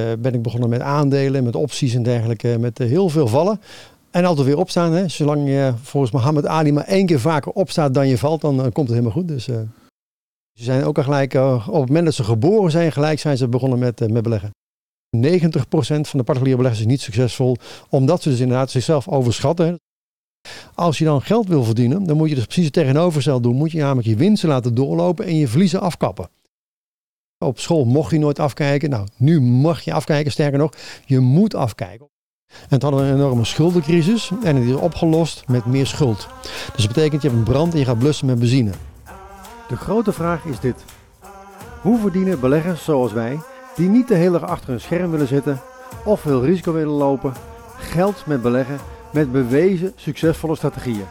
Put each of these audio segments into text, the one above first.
Uh, ben ik begonnen met aandelen, met opties en dergelijke, met uh, heel veel vallen. En altijd weer opstaan. Hè. Zolang je volgens Mohammed Ali maar één keer vaker opstaat dan je valt, dan uh, komt het helemaal goed. Dus, ze zijn ook al gelijk, op het moment dat ze geboren zijn, gelijk zijn ze begonnen met, met beleggen. 90% van de particuliere beleggers is niet succesvol, omdat ze dus inderdaad zichzelf overschatten. Als je dan geld wil verdienen, dan moet je dus precies het tegenovergestelde doen. Moet je namelijk je winsten laten doorlopen en je verliezen afkappen. Op school mocht je nooit afkijken. Nou, nu mag je afkijken. Sterker nog, je moet afkijken. En toen hadden we een enorme schuldencrisis en die is opgelost met meer schuld. Dus dat betekent je hebt een brand en je gaat blussen met benzine. De grote vraag is dit. Hoe verdienen beleggers zoals wij, die niet de hele dag achter een scherm willen zitten of veel risico willen lopen, geld met beleggen met bewezen succesvolle strategieën?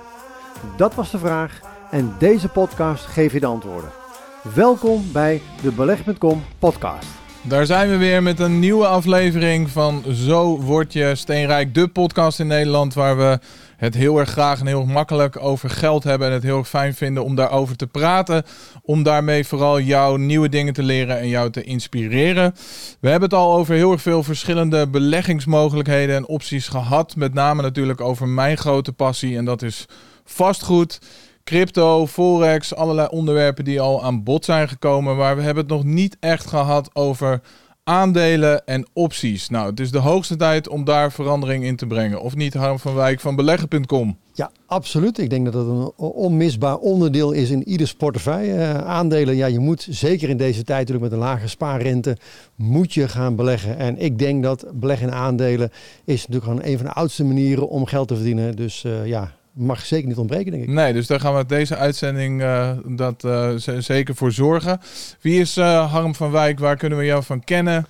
Dat was de vraag en deze podcast geeft je de antwoorden. Welkom bij de Beleg.com podcast. Daar zijn we weer met een nieuwe aflevering van Zo word je steenrijk. De podcast in Nederland waar we het heel erg graag en heel makkelijk over geld hebben. En het heel erg fijn vinden om daarover te praten. Om daarmee vooral jou nieuwe dingen te leren en jou te inspireren. We hebben het al over heel erg veel verschillende beleggingsmogelijkheden en opties gehad. Met name natuurlijk over mijn grote passie en dat is vastgoed crypto, forex, allerlei onderwerpen die al aan bod zijn gekomen. Maar we hebben het nog niet echt gehad over aandelen en opties. Nou, het is de hoogste tijd om daar verandering in te brengen. Of niet, Harm van Wijk van beleggen.com? Ja, absoluut. Ik denk dat het een onmisbaar onderdeel is in ieders portefeuille. Uh, aandelen, ja, je moet zeker in deze tijd natuurlijk met een lage spaarrente, moet je gaan beleggen. En ik denk dat beleggen in aandelen is natuurlijk gewoon een van de oudste manieren om geld te verdienen. Dus uh, ja, mag zeker niet ontbreken, denk ik. Nee, dus daar gaan we deze uitzending uh, dat, uh, zeker voor zorgen. Wie is uh, Harm van Wijk? Waar kunnen we jou van kennen?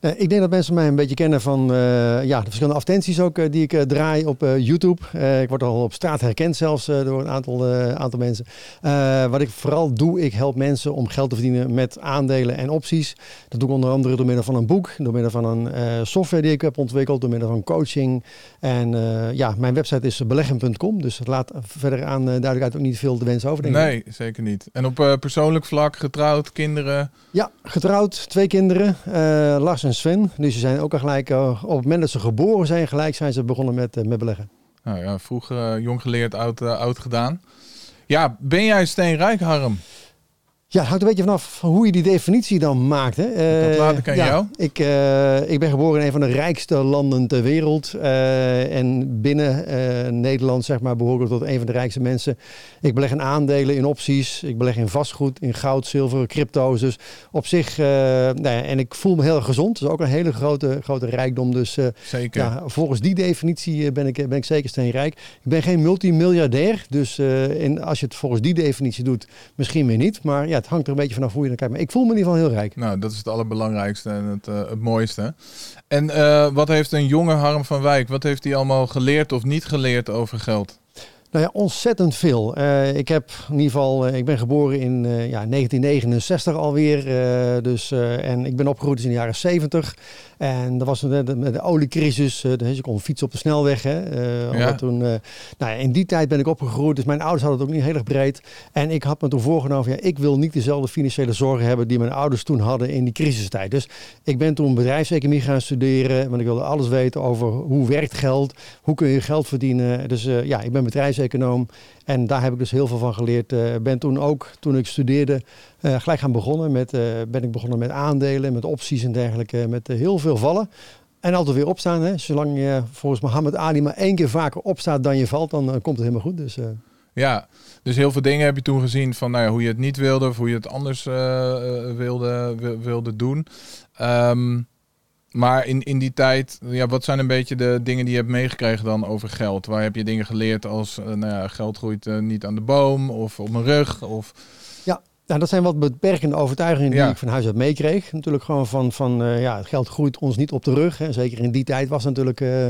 Nee, ik denk dat mensen mij een beetje kennen van uh, ja, de verschillende advertenties ook uh, die ik uh, draai op YouTube. ik word al op straat herkend zelfs door een aantal, aantal mensen. wat ik vooral doe, ik help mensen om geld te verdienen met aandelen en opties. Dat doe ik onder andere door middel van een boek, door middel van een software die ik heb ontwikkeld, door middel van coaching. En ja, mijn website is beleggen.com, dus het laat verder aan duidelijkheid ook niet veel te wensen over. Denk nee, zeker niet. En op persoonlijk vlak, getrouwd, kinderen? Ja, getrouwd, twee kinderen. Lars en Sven. Dus ze zijn ook al gelijk, uh, op het moment dat ze geboren zijn, gelijk zijn ze begonnen met, uh, met beleggen. Nou ja, vroeg uh, jong geleerd, oud, oud gedaan. Ja, ben jij steenrijk, Harm? Ja, het hangt een beetje vanaf hoe je die definitie dan maakt. Hè. Uh, dat laat ik aan ja, jou. Ik, uh, ik ben geboren in een van de rijkste landen ter wereld. Uh, en binnen Nederland zeg maar, behoor ik tot een van de rijkste mensen. Ik beleg in aandelen, in opties. Ik beleg in vastgoed, in goud, zilver, crypto's. Dus op zich, nou ja, en ik voel me heel gezond. Dat is ook een hele grote, grote rijkdom. Dus zeker. Ja, volgens die definitie ben ik, ben ik zeker steenrijk. Ik ben geen multimiljardair. Dus in, als je het volgens die definitie doet, misschien weer niet. Maar ja, het hangt er een beetje vanaf hoe je naar kijkt. Maar ik voel me in ieder geval heel rijk. Nou, dat is het allerbelangrijkste en het, uh, het mooiste. En uh, wat heeft een jonge Harm van Wijk, wat heeft hij allemaal geleerd of niet geleerd over geld? Nou ja, ontzettend veel. Uh, ik heb in ieder geval, uh, ik ben geboren in uh, ja, 1969 alweer. dus, en ik ben opgegroeid in de jaren 70. En dat was met de, oliecrisis. dus je kon fietsen op de snelweg. Hè, ja. toen, nou ja, in die tijd ben ik opgegroeid. Dus mijn ouders hadden het ook niet heel erg breed. En ik had me toen voorgenomen, ja, ik wil niet dezelfde financiële zorgen hebben die mijn ouders toen hadden in die crisistijd. Dus ik ben toen bedrijfseconomie gaan studeren. Want ik wilde alles weten over hoe werkt geld. Hoe kun je geld verdienen. Dus ja, ik ben bedrijfseconomie econoom. En daar heb ik dus heel veel van geleerd. Uh, ben toen ook, toen ik studeerde, uh, gelijk gaan begonnen met, uh, ben ik begonnen met aandelen, met opties en dergelijke, met heel veel vallen. En altijd weer opstaan. Hè. Zolang je volgens Mohammed Ali maar één keer vaker opstaat dan je valt, dan komt het helemaal goed. Dus, ja, dus heel veel dingen heb je toen gezien van nou ja, hoe je het niet wilde of hoe je het anders wilde, wilde doen. Um, maar in, in die tijd, ja, wat zijn een beetje de dingen die je hebt meegekregen dan over geld? Waar heb je dingen geleerd als uh, nou ja, geld groeit uh, niet aan de boom of op mijn rug? Of... Nou, dat zijn wat beperkende overtuigingen die ik van huis uit meekreeg. Natuurlijk gewoon van, van uh, ja, het geld groeit ons niet op de rug. Hè. Zeker in die tijd was het natuurlijk. Uh,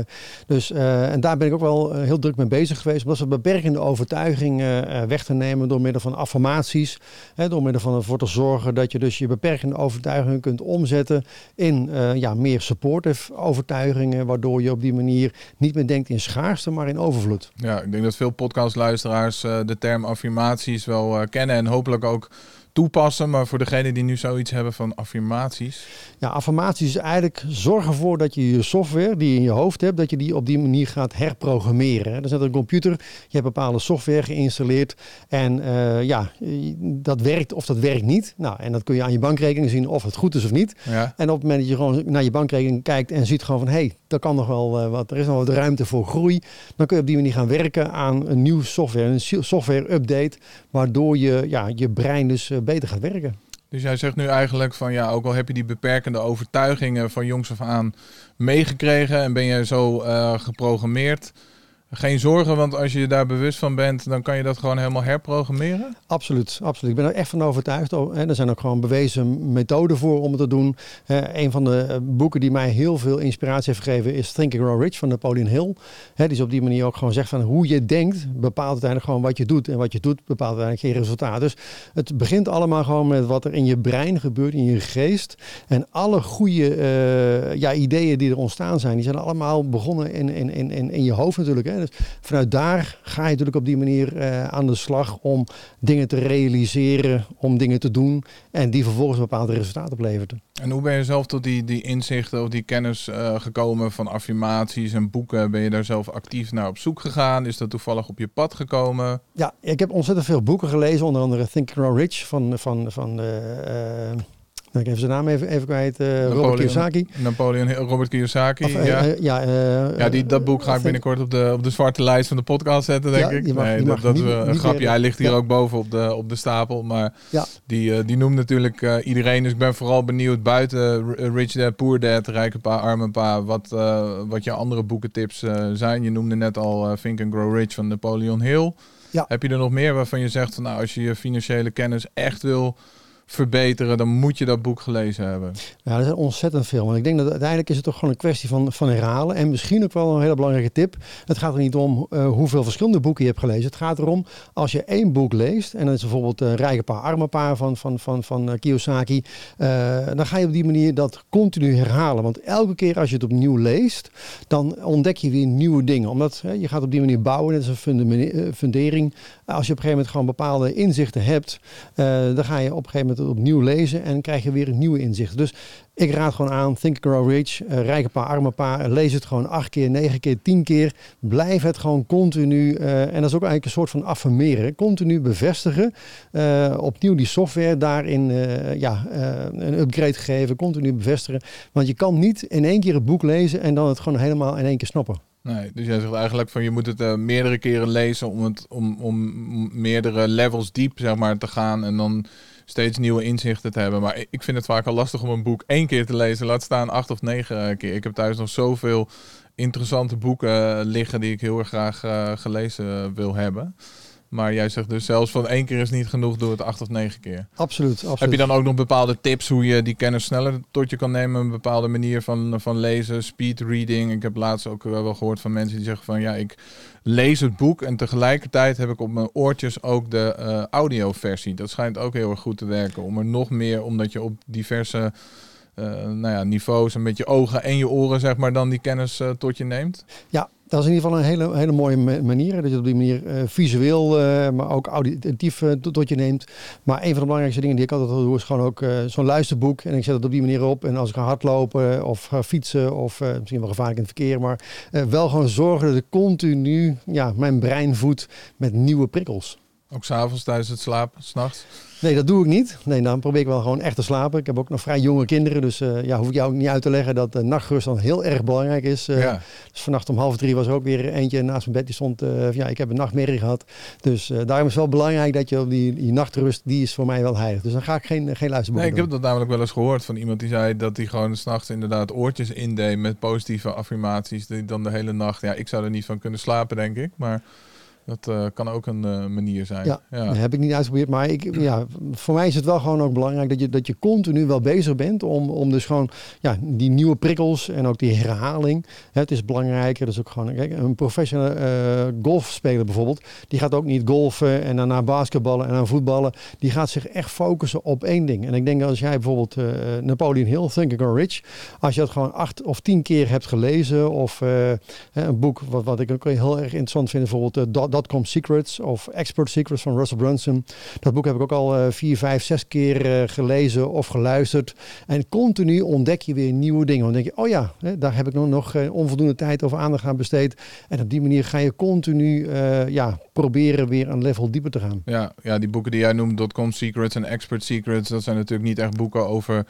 dus, uh, en daar ben ik ook wel heel druk mee bezig geweest. Om dat soort beperkende overtuigingen weg te nemen door middel van affirmaties. Hè, door middel van ervoor te zorgen dat je dus je beperkende overtuigingen kunt omzetten in ja, meer supportive overtuigingen. Waardoor je op die manier niet meer denkt in schaarste, maar in overvloed. Ja, ik denk dat veel podcastluisteraars de term affirmaties wel kennen en hopelijk ook toepassen. Maar voor degenen die nu zoiets hebben van affirmaties. Ja, affirmaties is eigenlijk zorgen ervoor dat je je software die je in je hoofd hebt, dat je die op die manier gaat herprogrammeren. Dat is net een computer. Je hebt bepaalde software geïnstalleerd en uh, ja, dat werkt of dat werkt niet. Nou, en dat kun je aan je bankrekening zien of het goed is of niet. Ja. En op het moment dat je gewoon naar je bankrekening kijkt en ziet gewoon van hé, hey, daar kan nog wel uh, wat, er is nog wat ruimte voor groei, dan kun je op die manier gaan werken aan een nieuw software, een software update, waardoor je, ja, je brein dus uh, beter gaat werken. Dus jij zegt nu eigenlijk van ja, ook al heb je die beperkende overtuigingen van jongs af aan meegekregen en ben je zo uh, geprogrammeerd, geen zorgen, want als je je daar bewust van bent, dan kan je dat gewoon helemaal herprogrammeren? Absoluut, absoluut. Ik ben er echt van overtuigd. Er zijn ook gewoon bewezen methoden voor om het te doen. Een van de eh, boeken die mij heel veel inspiratie heeft gegeven is Think and Grow Rich van Napoleon Hill. Die is op die manier ook gewoon zegt van hoe je denkt bepaalt uiteindelijk gewoon wat je doet. En wat je doet bepaalt uiteindelijk geen resultaat. Dus het begint allemaal gewoon met wat er in je brein gebeurt, in je geest. En alle goede uh, ja, ideeën die er ontstaan zijn, die zijn allemaal begonnen in, in, in, in je hoofd natuurlijk. Dus vanuit daar ga je natuurlijk op die manier uh, aan de slag om dingen te realiseren, om dingen te doen en die vervolgens bepaalde resultaten opleveren. En hoe ben je zelf tot die, die inzichten of die kennis uh, gekomen van affirmaties en boeken? Ben je daar zelf actief naar op zoek gegaan? Is dat toevallig op je pad gekomen? Ja, ik heb ontzettend veel boeken gelezen, onder andere Think and Grow Rich van, van, van uh, nou, ik even zijn naam even, even kwijt. Uh, Robert Kiyosaki. Napoleon, Robert Kiyosaki. Of, uh, ja, uh, ja, ja die, dat boek ga ik binnenkort op de, op de zwarte lijst van de podcast zetten, denk ja, ik. Mag, nee, dat, dat niet, een grapje. Hij ligt hier ja. ook boven op de, op de stapel. Maar die, die noemt natuurlijk iedereen. Dus ik ben vooral benieuwd buiten Rich Dad, Poor Dad, Rijke Pa, Arme Pa. Wat, wat je andere boekentips zijn. Je noemde net al Think and Grow Rich van Napoleon Hill. Heb je er nog meer waarvan je zegt van nou, als je je financiële kennis echt wil verbeteren, dan moet je dat boek gelezen hebben. Ja, er zijn ontzettend veel. Want ik denk dat uiteindelijk is het toch gewoon een kwestie van, van herhalen. En misschien ook wel een hele belangrijke tip. Het gaat er niet om uh, hoeveel verschillende boeken je hebt gelezen. Het gaat erom, als je één boek leest, en dat is bijvoorbeeld uh, Rijke Paar, Arme Paar van, van, van, van uh, Kiyosaki, dan ga je op die manier dat continu herhalen. Want elke keer als je het opnieuw leest, dan ontdek je weer nieuwe dingen. Omdat je gaat op die manier bouwen, dat is een fundering. Als je op een gegeven moment gewoon bepaalde inzichten hebt, dan ga je op een gegeven moment opnieuw lezen en krijg je weer nieuwe inzichten. Dus ik raad gewoon aan, Think Grow Rich, uh, rijke paar, arme paar, lees het gewoon acht keer, negen keer, tien keer. Blijf het gewoon continu, uh, en dat is ook eigenlijk een soort van affirmeren, continu bevestigen. Opnieuw die software daarin ja, een upgrade geven, continu bevestigen. Want je kan niet in één keer het boek lezen en dan het gewoon helemaal in één keer snappen. Nee, dus jij zegt eigenlijk van je moet het meerdere keren lezen om, het, om, om meerdere levels diep zeg maar, te gaan en dan steeds nieuwe inzichten te hebben. Maar ik vind het vaak al lastig om een boek één keer te lezen. Laat staan acht of negen keer. Ik heb thuis nog zoveel interessante boeken liggen die ik heel erg graag uh, gelezen wil hebben. Maar jij zegt dus zelfs van één keer is niet genoeg, doe het acht of negen keer. Absoluut, absoluut. Heb je dan ook nog bepaalde tips hoe je die kennis sneller tot je kan nemen? Een bepaalde manier van, van lezen, speed reading. Ik heb laatst ook wel gehoord van mensen die zeggen van ja, ik lees het boek en tegelijkertijd heb ik op mijn oortjes ook de uh, audioversie. Dat schijnt ook heel erg goed te werken. Om er nog meer, omdat je op diverse uh, nou ja, niveaus en met je ogen en je oren zeg maar dan die kennis uh, tot je neemt. Ja, dat is in ieder geval een hele, hele mooie manier. Dat je op die manier uh, visueel, uh, maar ook auditief uh, tot je neemt. Maar een van de belangrijkste dingen die ik altijd doe, is gewoon ook zo'n luisterboek. En ik zet het op die manier op. En als ik ga hardlopen of ga fietsen of misschien wel gevaarlijk in het verkeer. Maar wel gewoon zorgen dat ik continu ja, mijn brein voed met nieuwe prikkels. Ook s'avonds tijdens het slapen, s'nachts? Nee, dat doe ik niet. Nee, dan probeer ik wel gewoon echt te slapen. Ik heb ook nog vrij jonge kinderen, dus uh, ja, hoef ik jou ook niet uit te leggen dat uh, nachtrust dan heel erg belangrijk is. Uh, ja. Dus vannacht om half drie was er ook weer eentje naast mijn bed die stond, ja, ik heb een nachtmerrie gehad. Dus daarom is het wel belangrijk dat je die, die nachtrust, die is voor mij wel heilig. Dus dan ga ik geen, geen luisterboek Nee, ik heb dat namelijk wel eens gehoord van iemand die zei dat hij gewoon s'nachts inderdaad oortjes indeed met positieve affirmaties. Die dan de hele nacht, ja, ik zou er niet van kunnen slapen denk ik, maar... Dat uh, kan ook een uh, manier zijn. Ja, ja. Dat heb ik niet uitgeprobeerd. Maar ik, ja, voor mij is het wel gewoon ook belangrijk dat je, dat je continu wel bezig bent. Om, om dus gewoon ja, die nieuwe prikkels en ook die herhaling. Hè, het is belangrijker. Dat is ook gewoon kijk, een professionele uh, golfspeler bijvoorbeeld. Die gaat ook niet golfen en daarna basketballen en dan voetballen. Die gaat zich echt focussen op één ding. En ik denk als jij bijvoorbeeld Napoleon Hill, Think and Go Rich. Als je dat gewoon acht of tien keer hebt gelezen. Of een boek wat, wat ik ook heel erg interessant vind. Bijvoorbeeld dat Dotcom Secrets of Expert Secrets van Russell Brunson. Dat boek heb ik ook al vier, vijf, zes keer gelezen of geluisterd. En continu ontdek je weer nieuwe dingen. Dan denk je, oh ja, daar heb ik nog, nog onvoldoende tijd over aandacht aan besteed. En op die manier ga je continu ja, proberen weer een level dieper te gaan. Ja, ja die boeken die jij noemt, Dotcom Secrets en Expert Secrets, dat zijn natuurlijk niet echt boeken over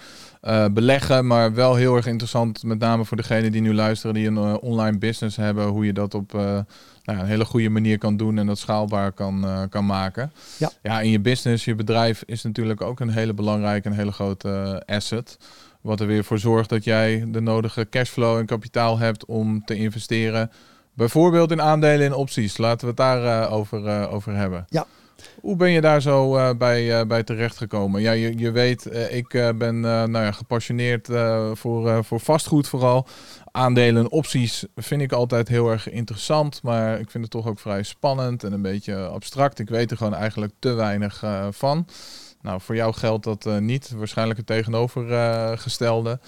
beleggen, maar wel heel erg interessant, met name voor degenen die nu luisteren, die een online business hebben, hoe je dat op nou, een hele goede manier kan doen en dat schaalbaar kan, uh, kan maken. Ja. ja, in je business, je bedrijf is natuurlijk ook een hele belangrijke en hele grote uh, asset. Wat er weer voor zorgt dat jij de nodige cashflow en kapitaal hebt om te investeren. Bijvoorbeeld in aandelen en opties. Laten we het daar uh, over, over hebben. Ja. Hoe ben je daar zo uh, bij, uh, bij terechtgekomen? Ja, je, je weet, uh, ik ben nou ja, gepassioneerd voor, voor vastgoed vooral aandelen en opties vind ik altijd heel erg interessant. Maar ik vind het toch ook vrij spannend en een beetje abstract. Ik weet er gewoon eigenlijk te weinig uh, van. Nou, voor jou geldt dat uh, niet. Waarschijnlijk het tegenovergestelde.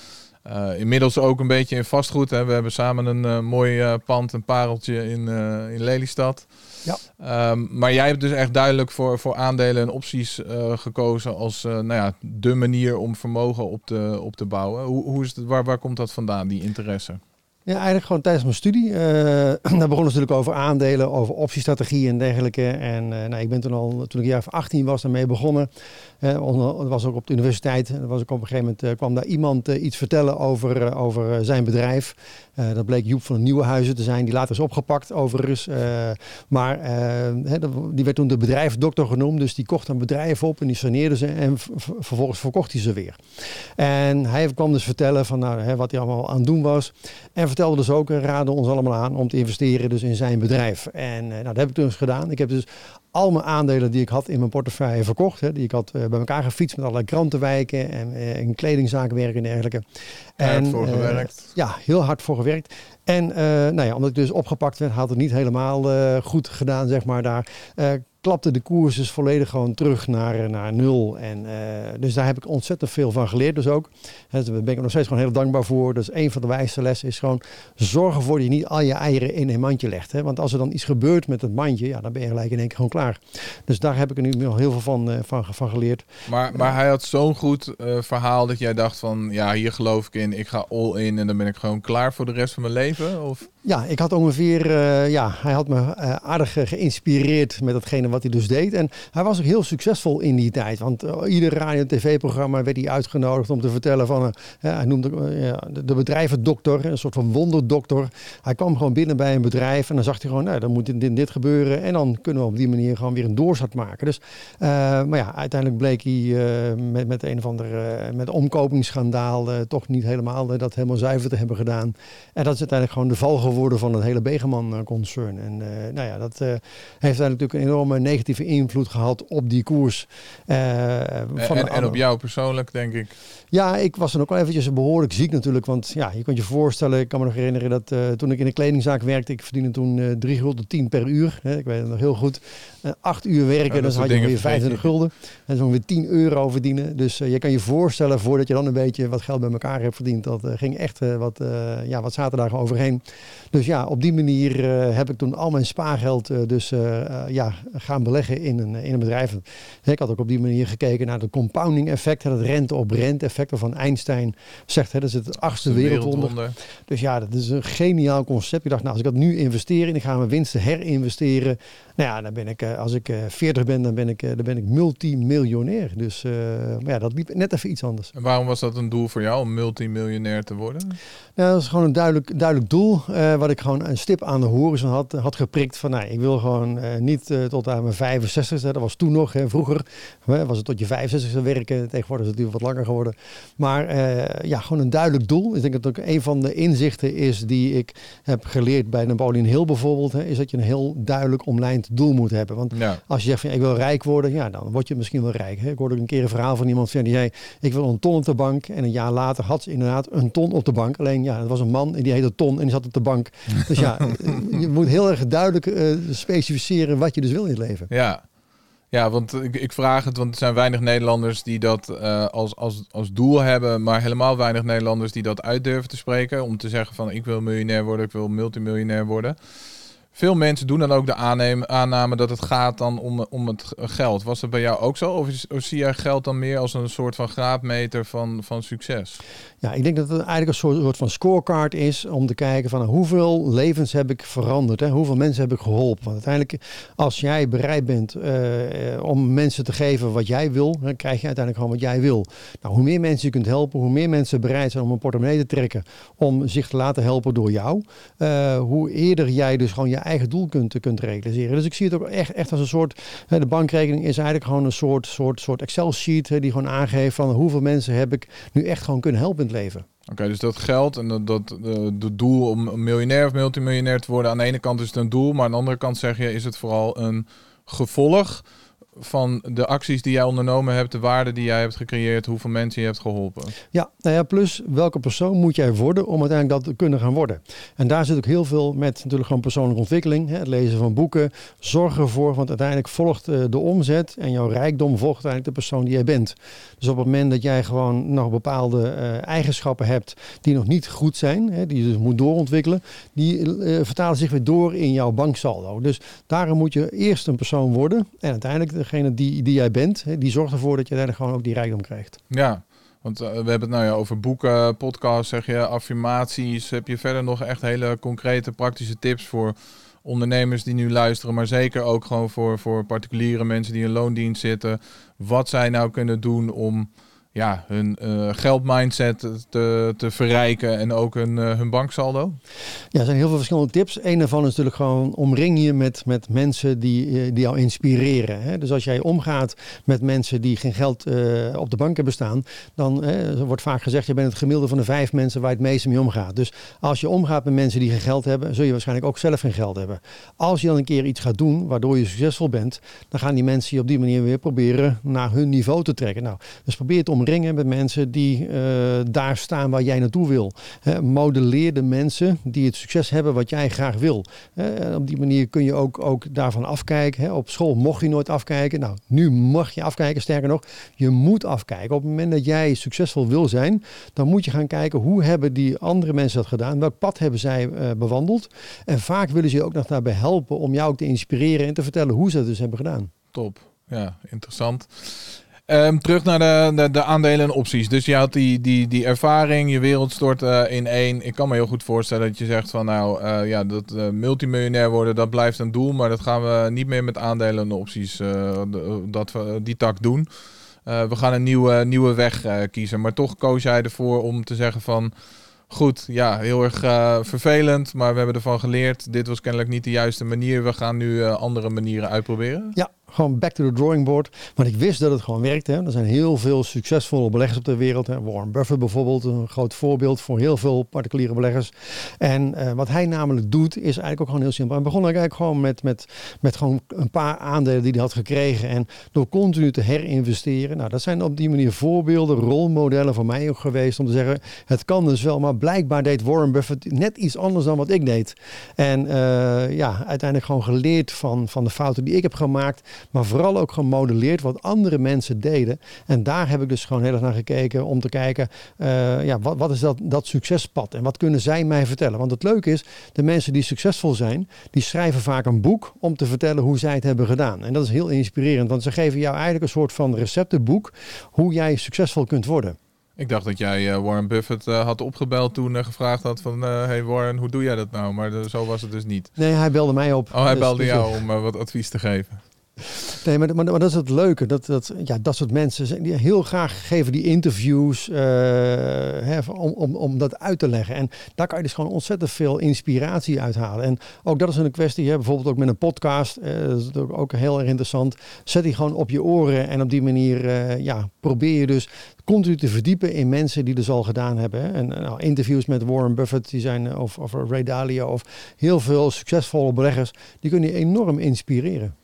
Uh, inmiddels ook een beetje in vastgoed. Hè. We hebben samen een mooi pand, een pareltje in, in Lelystad. Ja. Um, maar jij hebt dus echt duidelijk voor, voor aandelen en opties gekozen als nou ja, de manier om vermogen op te, op te bouwen. Hoe, hoe is het, waar, waar komt dat vandaan, die interesse? Ja, eigenlijk gewoon tijdens mijn studie. Uh, daar begon het natuurlijk over aandelen, over optiestrategieën en dergelijke. En uh, nou, ik ben toen al, toen ik jaar 18 was, daarmee begonnen. Uh, dat was ook op de universiteit. En was ik op een gegeven moment kwam daar iemand iets vertellen over, over zijn bedrijf. dat bleek Joep van Nieuwenhuizen te zijn, die later is opgepakt overigens. maar die werd toen de bedrijfsdokter genoemd. Dus die kocht een bedrijf op en die saneerde ze en vervolgens verkocht hij ze weer. En hij kwam dus vertellen van nou, wat hij allemaal aan het doen was. En vertelde dus ook, raadde ons allemaal aan om te investeren dus in zijn bedrijf. En nou, dat heb ik dus gedaan. Ik heb dus al mijn aandelen die ik had in mijn portefeuille verkocht. Hè, die ik had bij elkaar gefietst met allerlei krantenwijken en in kledingzaken werken en dergelijke. En, hard voor gewerkt. ja, heel hard voor gewerkt. En nou ja, omdat ik dus opgepakt werd, had het niet helemaal goed gedaan, zeg maar, daar klapte de koers dus volledig gewoon terug naar, naar nul. En, uh, dus daar heb ik ontzettend veel van geleerd. Dus ook, daar ben ik nog steeds gewoon heel dankbaar voor. Dus een van de wijste lessen is gewoon zorg ervoor dat je niet al je eieren in een mandje legt. Hè? Want als er dan iets gebeurt met het mandje, ja, dan ben je gelijk in één keer gewoon klaar. Dus daar heb ik er nu nog heel veel van, uh, van, van geleerd. Maar, maar hij had zo'n goed uh, verhaal dat jij dacht van, ja, hier geloof ik in. Ik ga all in en dan ben ik gewoon klaar voor de rest van mijn leven? Of? Ja, ik had ongeveer, ja, hij had me aardig geïnspireerd met datgene wat hij dus deed. En hij was ook heel succesvol in die tijd. Want uh, ieder radio- en tv-programma werd hij uitgenodigd om te vertellen van... Uh, hij noemde uh, de bedrijvendokter, een soort van wonderdokter. Hij kwam gewoon binnen bij een bedrijf en dan zag hij gewoon... Nou, dan moet dit, dit gebeuren en dan kunnen we op die manier gewoon weer een doorzet maken. Dus, maar ja, uiteindelijk bleek hij met, met een of ander met omkopingsschandaal... toch niet helemaal dat helemaal zuiver te hebben gedaan. En dat is uiteindelijk gewoon de val geworden van het hele Begeman-concern. En nou ja, dat heeft daar natuurlijk een enorme negatieve invloed gehad op die koers. Uh, van en, en, op jou persoonlijk, denk ik. Ja, ik was dan ook wel eventjes behoorlijk ziek natuurlijk. Want ja, je kunt je voorstellen, ik kan me nog herinneren dat uh, toen ik in een kledingzaak werkte, ik verdiende toen uh, 3 gulden 10 per uur. Hè, ik weet het nog heel goed. Uh, acht uur werken, ja, dan had je weer 25 gulden. En dan weer 10 euro verdienen. Dus je kan je voorstellen, voordat je dan een beetje wat geld bij elkaar hebt verdiend, dat ging echt wat, ja, wat zaterdagen overheen. Dus ja, op die manier heb ik toen al mijn spaargeld dus ja, gaan beleggen in een, in een bedrijf. Ik had ook op die manier gekeken naar het compounding effect, het rente op rente effect van Einstein zegt. Hè, dat is het achtste wereldwonder. Dus ja, dat is een geniaal concept. Ik dacht, nou, als ik dat nu investeer en ik ga mijn winsten herinvesteren, nou ja, dan ben ik, eh, als ik 40 eh, ben, dan ben ik, eh, dan ben ik multimiljonair. Dus maar ja, dat liep net even iets anders. En waarom was dat een doel voor jou om multimiljonair te worden? Nou, dat is gewoon een duidelijk, duidelijk doel. wat ik gewoon een stip aan de horizon had, had geprikt. Van nou, ik wil gewoon niet tot aan mijn 65 Dat was toen nog. Hè, vroeger was het tot je 65 werken. Tegenwoordig is het natuurlijk wat langer geworden. Maar uh, ja, gewoon een duidelijk doel. Ik denk dat ook een van de inzichten is die ik heb geleerd bij Napoleon Hill bijvoorbeeld. Hè, is dat je een heel duidelijk omlijnd doel moet hebben. Want als je zegt van ik wil rijk worden, ja, dan word je misschien wel rijk. Hè. Ik hoorde een keer een verhaal van iemand van die zei ik wil een ton op de bank. En een jaar later had ze inderdaad een ton op de bank. Alleen ja, het was een man en die heette Ton en die zat op de bank. dus ja, je moet heel erg duidelijk uh, specificeren wat je dus wil in het leven. Ja. Ja, want ik, ik vraag het, want er zijn weinig Nederlanders die dat uh, als, als, als doel hebben, maar helemaal weinig Nederlanders die dat uit durven te spreken. Om te zeggen van ik wil miljonair worden, ik wil multimiljonair worden. Veel mensen doen dan ook de aannemen, aanname dat het gaat dan om, om het geld. Was dat bij jou ook zo? Of, zie jij geld dan meer als een soort van graadmeter van, van succes? Ja, ik denk dat het eigenlijk een soort, soort van scorecard is om te kijken van hoeveel levens heb ik veranderd, hè? hoeveel mensen heb ik geholpen. Want uiteindelijk, als jij bereid bent uh, om mensen te geven wat jij wil, dan krijg je uiteindelijk gewoon wat jij wil. Nou, hoe meer mensen je kunt helpen, hoe meer mensen bereid zijn om een portemonnee te trekken om zich te laten helpen door jou, uh, hoe eerder jij dus gewoon je eigen doel kunt, kunt realiseren. Dus ik zie het ook echt, echt als een soort, de bankrekening is eigenlijk gewoon een soort, soort, soort Excel-sheet die gewoon aangeeft van hoeveel mensen heb ik nu echt gewoon kunnen helpen in het leven. Oké, dus dat geld en dat, dat de, doel om miljonair of multimiljonair te worden, aan de ene kant is het een doel, maar aan de andere kant zeg je, is het vooral een gevolg van de acties die jij ondernomen hebt, de waarde die jij hebt gecreëerd, hoeveel mensen je hebt geholpen. Ja, nou ja, plus welke persoon moet jij worden om uiteindelijk dat te kunnen gaan worden. En daar zit ook heel veel met natuurlijk gewoon persoonlijke ontwikkeling, hè, het lezen van boeken, zorg ervoor, want uiteindelijk volgt uh, de omzet en jouw rijkdom volgt uiteindelijk de persoon die jij bent. Dus op het moment dat jij gewoon nog bepaalde uh, eigenschappen hebt die nog niet goed zijn, hè, die je dus moet doorontwikkelen, die uh, vertalen zich weer door in jouw banksaldo. Dus daarom moet je eerst een persoon worden en uiteindelijk degene die, die jij bent, hè, die zorgt ervoor dat je uiteindelijk gewoon ook die rijkdom krijgt. Ja, want uh, we hebben het nou ja over boeken, podcasts, zeg je, affirmaties. Heb je verder nog echt hele concrete praktische tips voor ondernemers die nu luisteren, maar zeker ook gewoon voor, voor particuliere mensen die in loondienst zitten. Wat zij nou kunnen doen om ja, hun uh, geldmindset te, te verrijken en ook hun, uh, hun banksaldo? Ja, er zijn heel veel verschillende tips. Een daarvan is natuurlijk gewoon omring je met, met mensen die, eh, die jou inspireren. Hè? Dus als jij omgaat met mensen die geen geld op de bank hebben staan, dan wordt vaak gezegd, je bent het gemiddelde van de vijf mensen waar het meeste mee omgaat. Dus als je omgaat met mensen die geen geld hebben, zul je waarschijnlijk ook zelf geen geld hebben. Als je dan een keer iets gaat doen waardoor je succesvol bent, dan gaan die mensen je op die manier weer proberen naar hun niveau te trekken. Nou, dus probeer het om omringen met mensen die uh, daar staan waar jij naartoe wil. He, modelleer de mensen die het succes hebben wat jij graag wil. Op die manier kun je ook, ook daarvan afkijken. Op school mocht je nooit afkijken. Nou, nu mag je afkijken. Sterker nog, je moet afkijken. Op het moment dat jij succesvol wil zijn, dan moet je gaan kijken hoe hebben die andere mensen dat gedaan? Welk pad hebben zij uh, bewandeld? En vaak willen ze je ook nog daarbij helpen om jou ook te inspireren en te vertellen hoe ze het dus hebben gedaan. Top. Ja, interessant. Um, terug naar de, de, de, aandelen en opties. Dus je had die, die, ervaring, je wereld stort uh, in één. Ik kan me heel goed voorstellen dat je zegt van nou, uh, ja, dat uh, multimiljonair worden, dat blijft een doel. Maar dat gaan we niet meer met aandelen en opties, dat die tak doen. we gaan een nieuwe, nieuwe weg kiezen. Maar toch koos jij ervoor om te zeggen van... Goed, ja, heel erg vervelend, maar we hebben ervan geleerd. Dit was kennelijk niet de juiste manier. We gaan nu andere manieren uitproberen. Ja, gewoon back to the drawing board. Want ik wist dat het gewoon werkte. Er zijn heel veel succesvolle beleggers op de wereld. Hè. Warren Buffett bijvoorbeeld, een groot voorbeeld voor heel veel particuliere beleggers. En uh, wat hij namelijk doet, is eigenlijk ook gewoon heel simpel. Hij begon eigenlijk gewoon met, met, met gewoon een paar aandelen die hij had gekregen. En door continu te herinvesteren. Nou, dat zijn op die manier voorbeelden, rolmodellen voor mij ook geweest. Om te zeggen, het kan dus wel. Maar blijkbaar deed Warren Buffett net iets anders dan wat ik deed. En uh, ja, uiteindelijk gewoon geleerd van, van de fouten die ik heb gemaakt maar vooral ook gemodelleerd wat andere mensen deden. En daar heb ik dus gewoon heel erg naar gekeken om te kijken, uh, ja, wat, wat is dat, dat succespad en wat kunnen zij mij vertellen? Want het leuke is, de mensen die succesvol zijn, die schrijven vaak een boek om te vertellen hoe zij het hebben gedaan. En dat is heel inspirerend, want ze geven jou eigenlijk een soort van receptenboek hoe jij succesvol kunt worden. Ik dacht dat jij uh, Warren Buffett uh, had opgebeld toen uh, gevraagd had van... hey Warren, hoe doe jij dat nou? Maar zo was het dus niet. Nee, hij belde mij op. Oh, hij dus, belde dus, jou om wat advies te geven. Nee, maar, maar, maar, dat is het leuke. Dat, dat, ja, dat soort mensen die heel graag geven die interviews uh, hè, om, om, om dat uit te leggen. En daar kan je dus gewoon ontzettend veel inspiratie uithalen. En ook dat is een kwestie, hè, bijvoorbeeld ook met een podcast. Uh, dat is ook heel erg interessant. Zet die gewoon op je oren en op die manier uh, ja, probeer je dus continu te verdiepen in mensen die dus al gedaan hebben. Hè. En nou, interviews met Warren Buffett, die zijn, of, of Ray Dalio, of heel veel succesvolle beleggers, die kunnen je enorm inspireren.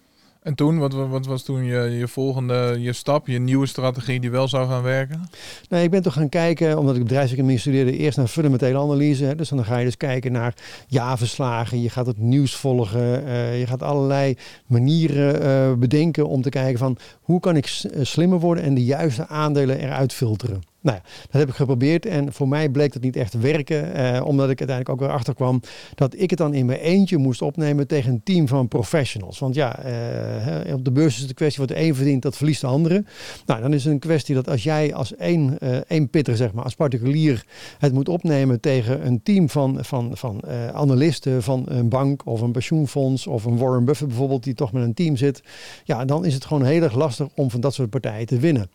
En toen, wat, wat was toen je, je volgende je stap, je nieuwe strategie die wel zou gaan werken? Nee, ik ben toch gaan kijken, omdat ik bedrijfseconomie studeerde, eerst naar fundamentele analyse. Hè. Dus dan ga je dus kijken naar jaarverslagen, je gaat het nieuws volgen, uh, je gaat allerlei manieren uh, bedenken om te kijken van hoe kan ik slimmer worden en de juiste aandelen eruit filteren. Nou ja, dat heb ik geprobeerd en voor mij bleek dat niet echt te werken. omdat ik uiteindelijk ook weer achterkwam dat ik het dan in mijn eentje moest opnemen tegen een team van professionals. Want ja, op de beurs is het de kwestie wat de een verdient, dat verliest de andere. Nou, dan is het een kwestie dat als jij als één, één pitter, zeg maar, als particulier het moet opnemen tegen een team van, van, van analisten van een bank of een pensioenfonds of een Warren Buffett bijvoorbeeld, die toch met een team zit, ja, dan is het gewoon heel erg lastig om van dat soort partijen te winnen.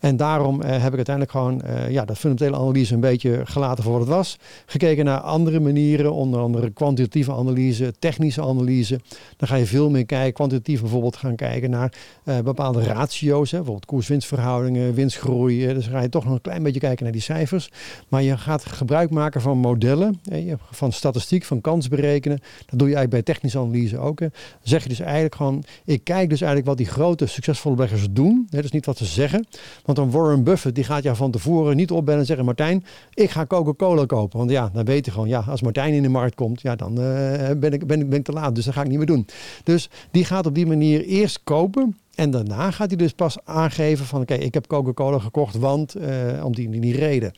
En daarom eh, heb ik uiteindelijk gewoon uh, ja, dat fundamentele analyse een beetje gelaten voor wat het was. Gekeken naar andere manieren, onder andere kwantitatieve analyse, technische analyse. Dan ga je veel meer kijken, kwantitatief bijvoorbeeld gaan kijken naar uh, bepaalde ratio's, hè, bijvoorbeeld koers-winstverhoudingen, winstgroei. dus ga je toch nog een klein beetje kijken naar die cijfers. Maar je gaat gebruik maken van modellen, van statistiek, van kans berekenen. Dat doe je eigenlijk bij technische analyse ook. Hè. Dan zeg je dus eigenlijk gewoon, ik kijk dus eigenlijk wat die grote succesvolle beleggers doen. Hè, dus niet wat ze zeggen. Want een Warren Buffett die gaat jou van tevoren niet opbellen en zeggen, Martijn, ik ga Coca-Cola kopen. Want ja, dan weet je gewoon, ja, als Martijn in de markt komt, ja, dan uh, ben, ik, ben, ik, ben te laat. Dus dat ga ik niet meer doen. Dus die gaat op die manier eerst kopen. En daarna gaat hij dus pas aangeven van oké, ik heb Coca-Cola gekocht, want uh, om die, die reden.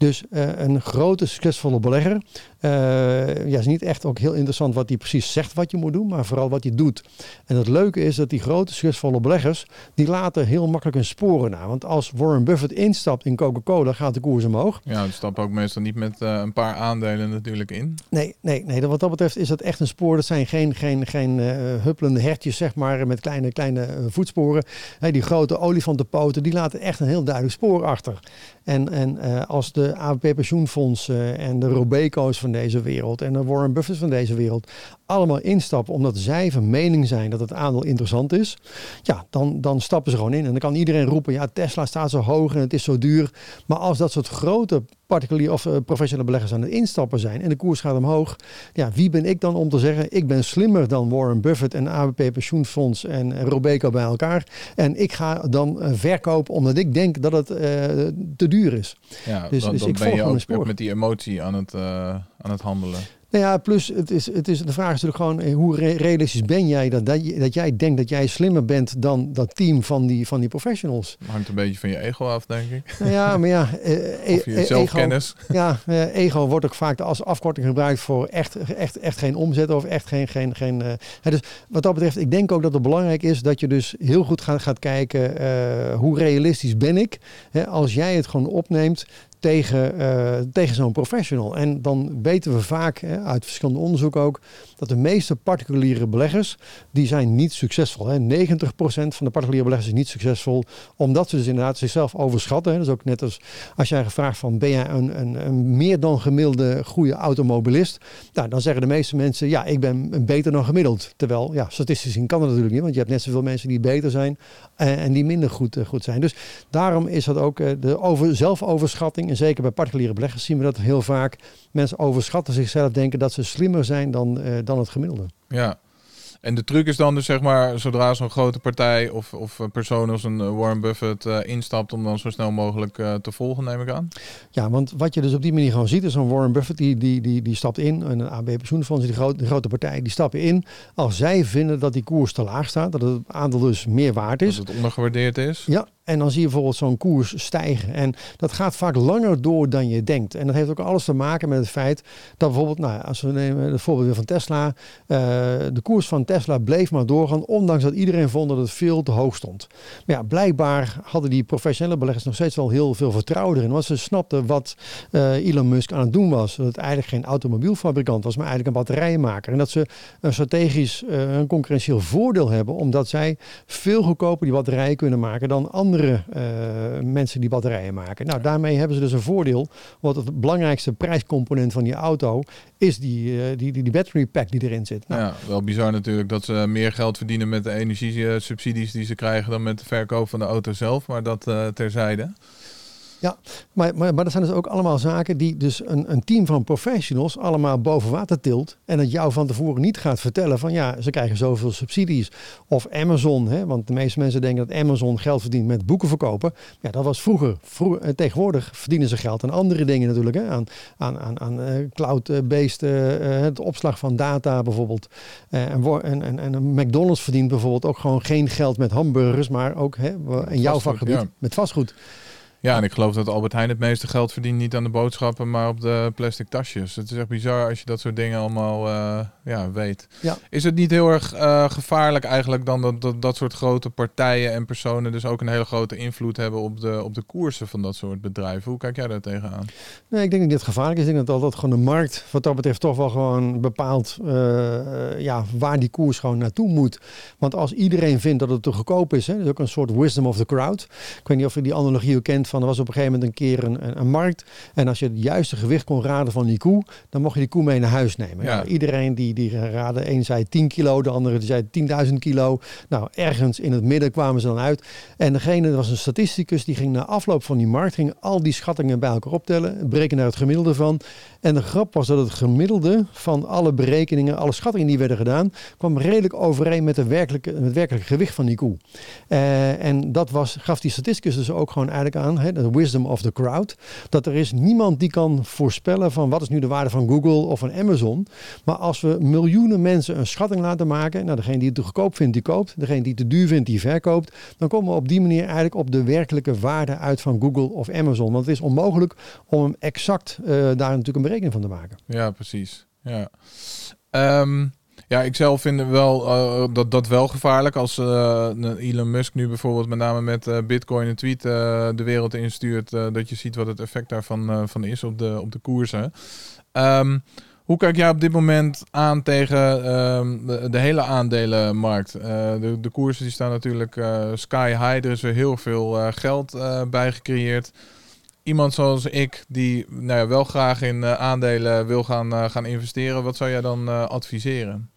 Dus uh, een grote succesvolle belegger. Uh, ja, is niet echt ook heel interessant wat hij precies zegt wat je moet doen, maar vooral wat je doet. En het leuke is dat die grote succesvolle beleggers, die laten heel makkelijk hun sporen na. Want als Warren Buffett instapt in Coca-Cola, gaat de koers omhoog. Ja, die stapt ook meestal niet met uh, een paar aandelen natuurlijk in. Nee, nee, nee. Wat dat betreft is dat echt een spoor. Dat zijn geen, geen, geen huppelende hertjes, zeg maar, met kleine, kleine voetsporen. Hey, die grote olifantenpoten, die laten echt een heel duidelijk spoor achter. En, en als de ABP pensioenfondsen en de Robeco's van deze wereld en de Warren Buffett van deze wereld allemaal instappen omdat zij van mening zijn dat het aandeel interessant is, ja, dan, dan stappen ze gewoon in. En dan kan iedereen roepen, ja, Tesla staat zo hoog en het is zo duur. Maar als dat soort grote particulier of uh, professionele beleggers aan het instappen zijn en de koers gaat omhoog, ja, wie ben ik dan om te zeggen, ik ben slimmer dan Warren Buffett en ABP pensioenfonds en Robeco bij elkaar en ik ga dan uh, verkopen omdat ik denk dat het uh, te duur is. Ja, dus, dan, dus dan ik ben je ook met die emotie aan het, aan het handelen. Nou ja, plus het is, het is, de vraag is natuurlijk gewoon eh, hoe realistisch ben jij dat, dat, dat jij denkt dat jij slimmer bent dan dat team van die, van die professionals. Hangt een beetje van je ego af, denk ik. Nou ja, maar ja. Eh, of je e- zelfkennis. Ego, ja, eh, ego wordt ook vaak als afkorting gebruikt voor echt, echt, echt geen omzet of echt geen. geen, geen dus wat dat betreft, ik denk ook dat het belangrijk is dat je dus heel goed gaat, gaat kijken hoe realistisch ben ik. Hè, als jij het gewoon opneemt, tegen, uh, tegen zo'n professional. En dan weten we vaak uit verschillende onderzoek ook dat de meeste particuliere beleggers die zijn niet succesvol. Hè. 90% van de particuliere beleggers is niet succesvol omdat ze dus inderdaad zichzelf overschatten. Hè. Dat is ook net als als jij gevraagd van ben jij een, een, een meer dan gemiddelde goede automobilist? Nou, dan zeggen de meeste mensen ja, ik ben beter dan gemiddeld. Terwijl ja, statistisch gezien kan dat natuurlijk niet, want je hebt net zoveel mensen die beter zijn en, en die minder goed, uh, goed zijn. Dus daarom is dat ook de over, zelfoverschatting en zeker bij particuliere beleggers zien we dat heel vaak. Mensen overschatten zichzelf, denken dat ze slimmer zijn dan, uh, dan het gemiddelde. Ja, en de truc is dan dus zeg maar, zodra zo'n grote partij of, of een persoon als een eh, Warren Buffett uh, instapt, om dan zo snel mogelijk uh, te volgen, neem ik aan? Ja, want wat je dus op die manier gewoon ziet, is een Warren Buffett die, die, die, die stapt in, en een AB pensioenfonds, die grote, grote partij, die stappen in als zij vinden dat die koers te laag staat, dat het aandeel dus meer waard is. Dat het ondergewaardeerd is. Ja, en dan zie je bijvoorbeeld zo'n koers stijgen. En dat gaat vaak langer door dan je denkt. En dat heeft ook alles te maken met het feit dat bijvoorbeeld, nou, als we nemen het voorbeeld weer van Tesla, uh, de koers van Tesla bleef maar doorgaan, ondanks dat iedereen vond dat het veel te hoog stond. Maar ja, blijkbaar hadden die professionele beleggers nog steeds wel heel veel vertrouwen erin. Want ze snapten wat uh, Elon Musk aan het doen was. Dat het eigenlijk geen automobielfabrikant was, maar eigenlijk een batterijmaker. En dat ze een strategisch, uh, een concurrentieel voordeel hebben, omdat zij veel goedkoper die batterijen kunnen maken dan andere uh, mensen die batterijen maken. Nou, daarmee hebben ze dus een voordeel. Want het belangrijkste prijscomponent van die auto is die, uh, die, die, die battery pack die erin zit. Nou. Ja, wel bizar natuurlijk dat ze meer geld verdienen met de energiesubsidies die ze krijgen dan met de verkoop van de auto zelf. Maar dat terzijde. Ja, maar, maar, maar dat zijn dus ook allemaal zaken die dus een, een team van professionals allemaal boven water tilt. En dat jou van tevoren niet gaat vertellen van ja, ze krijgen zoveel subsidies. Of Amazon, hè, want de meeste mensen denken dat Amazon geld verdient met boeken verkopen. Ja, dat was vroeger. vroeger eh, tegenwoordig verdienen ze geld aan andere dingen natuurlijk. Hè, aan aan, aan, aan uh, cloud-based uh, het opslag van data bijvoorbeeld. en, en, en, en McDonald's verdient bijvoorbeeld ook gewoon geen geld met hamburgers, maar ook hè, in jouw vakgebied met vastgoed. Ja, en ik geloof dat Albert Heijn het meeste geld verdient niet aan de boodschappen, maar op de plastic tasjes. Het is echt bizar als je dat soort dingen allemaal uh, ja, weet. Ja. Is het niet heel erg uh, gevaarlijk eigenlijk dan dat, dat dat soort grote partijen en personen dus ook een hele grote invloed hebben op de, op de koersen van dat soort bedrijven? Hoe kijk jij daar tegenaan? Nee, ik denk dat dit gevaarlijk is. Ik denk dat, dat gewoon de markt wat dat betreft toch wel gewoon bepaalt uh, ja, waar die koers gewoon naartoe moet. Want als iedereen vindt dat het te goedkoop is, hè, dat is ook een soort wisdom of the crowd. Ik weet niet of je die analogie ook kent van er was op een gegeven moment een keer een, een, een, markt. En als je het juiste gewicht kon raden van die koe, dan mocht je die koe mee naar huis nemen. Ja. Nou, iedereen die, die raadde, een zei 10 kilo, de andere die zei 10.000 kilo. Nou, ergens in het midden kwamen ze dan uit. En degene, er was een statisticus, die ging na afloop van die markt, ging al die schattingen bij elkaar optellen, breken naar het gemiddelde van. En de grap was dat het gemiddelde van alle berekeningen, alle schattingen die werden gedaan, kwam redelijk overeen met, de werkelijke, met het werkelijke gewicht van die koe. Uh, en dat was, gaf die statisticus dus ook gewoon eigenlijk aan, de wisdom of the crowd, dat er is niemand die kan voorspellen van wat is nu de waarde van Google of van Amazon. Maar als we miljoenen mensen een schatting laten maken, nou degene die het te goedkoop vindt, die koopt, degene die het te duur vindt, die verkoopt, dan komen we op die manier eigenlijk op de werkelijke waarde uit van Google of Amazon. Want het is onmogelijk om hem exact uh, daar natuurlijk een berekening van te maken. Ja, precies. Ja. Um, ja, ik zelf vind wel, uh, dat, dat wel gevaarlijk. Als uh, Elon Musk nu bijvoorbeeld met name met uh, Bitcoin een tweet de wereld instuurt. dat je ziet wat het effect daarvan van is op de, op de koersen. Um, hoe kijk jij op dit moment aan tegen um, de, de, hele aandelenmarkt? de, de koersen die staan natuurlijk sky high. Er is weer heel veel geld bij gecreëerd iemand zoals ik, die nou ja, wel graag in uh, aandelen wil gaan, uh, gaan investeren, wat zou jij dan uh, adviseren?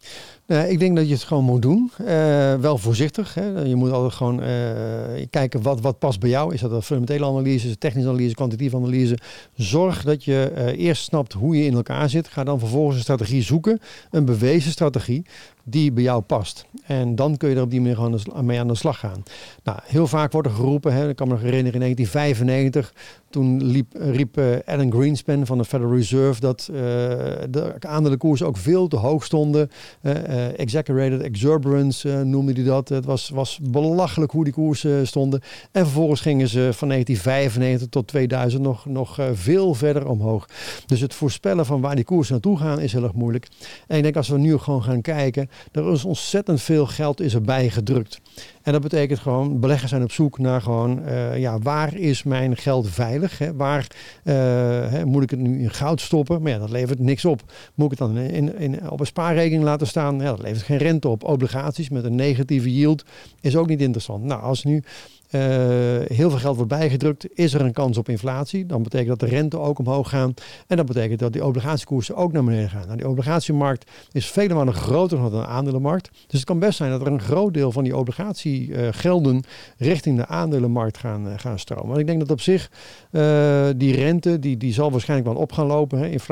Nou, ik denk dat je het gewoon moet doen. wel voorzichtig. Hè. Je moet altijd gewoon kijken wat, wat past bij jou. Is dat een fundamentele analyse, technische analyse, kwantitatieve analyse? Zorg dat je eerst snapt hoe je in elkaar zit. Ga dan vervolgens een strategie zoeken. Een bewezen strategie die bij jou past. En dan kun je er op die manier gewoon mee aan de slag gaan. Nou, heel vaak wordt er geroepen, hè, ik kan me nog herinneren in 1995, toen liep, riep uh, Alan Greenspan van de Federal Reserve dat uh, de aandelenkoersen ook veel te hoog stonden. Uh, exaggerated exuberance noemde hij dat. Het was, was belachelijk hoe die koersen stonden. En vervolgens gingen ze van 1995 tot 2000 nog, nog veel verder omhoog. Dus het voorspellen van waar die koersen naartoe gaan is heel erg moeilijk. En ik denk als we nu gewoon gaan kijken, er is ontzettend veel geld is erbij gedrukt. En dat betekent gewoon, beleggers zijn op zoek naar gewoon, uh, ja, waar is mijn geld veilig? Hè? Waar uh, hè, moet ik het nu in goud stoppen? Maar ja, dat levert niks op. Moet ik het dan in, in, op een spaarrekening laten staan? Ja, dat levert geen rente op. Obligaties met een negatieve yield is ook niet interessant. Nou, als nu uh, heel veel geld wordt bijgedrukt, is er een kans op inflatie. Dan betekent dat de rente ook omhoog gaan. En dat betekent dat die obligatiekoersen ook naar beneden gaan. Nou, die obligatiemarkt is vele malen groter dan de aandelenmarkt. Dus het kan best zijn dat er een groot deel van die obligatiegelden richting de aandelenmarkt gaan, uh, gaan stromen. Want ik denk dat op zich die rente, die, die zal waarschijnlijk wel op gaan lopen. Hè. Inflatie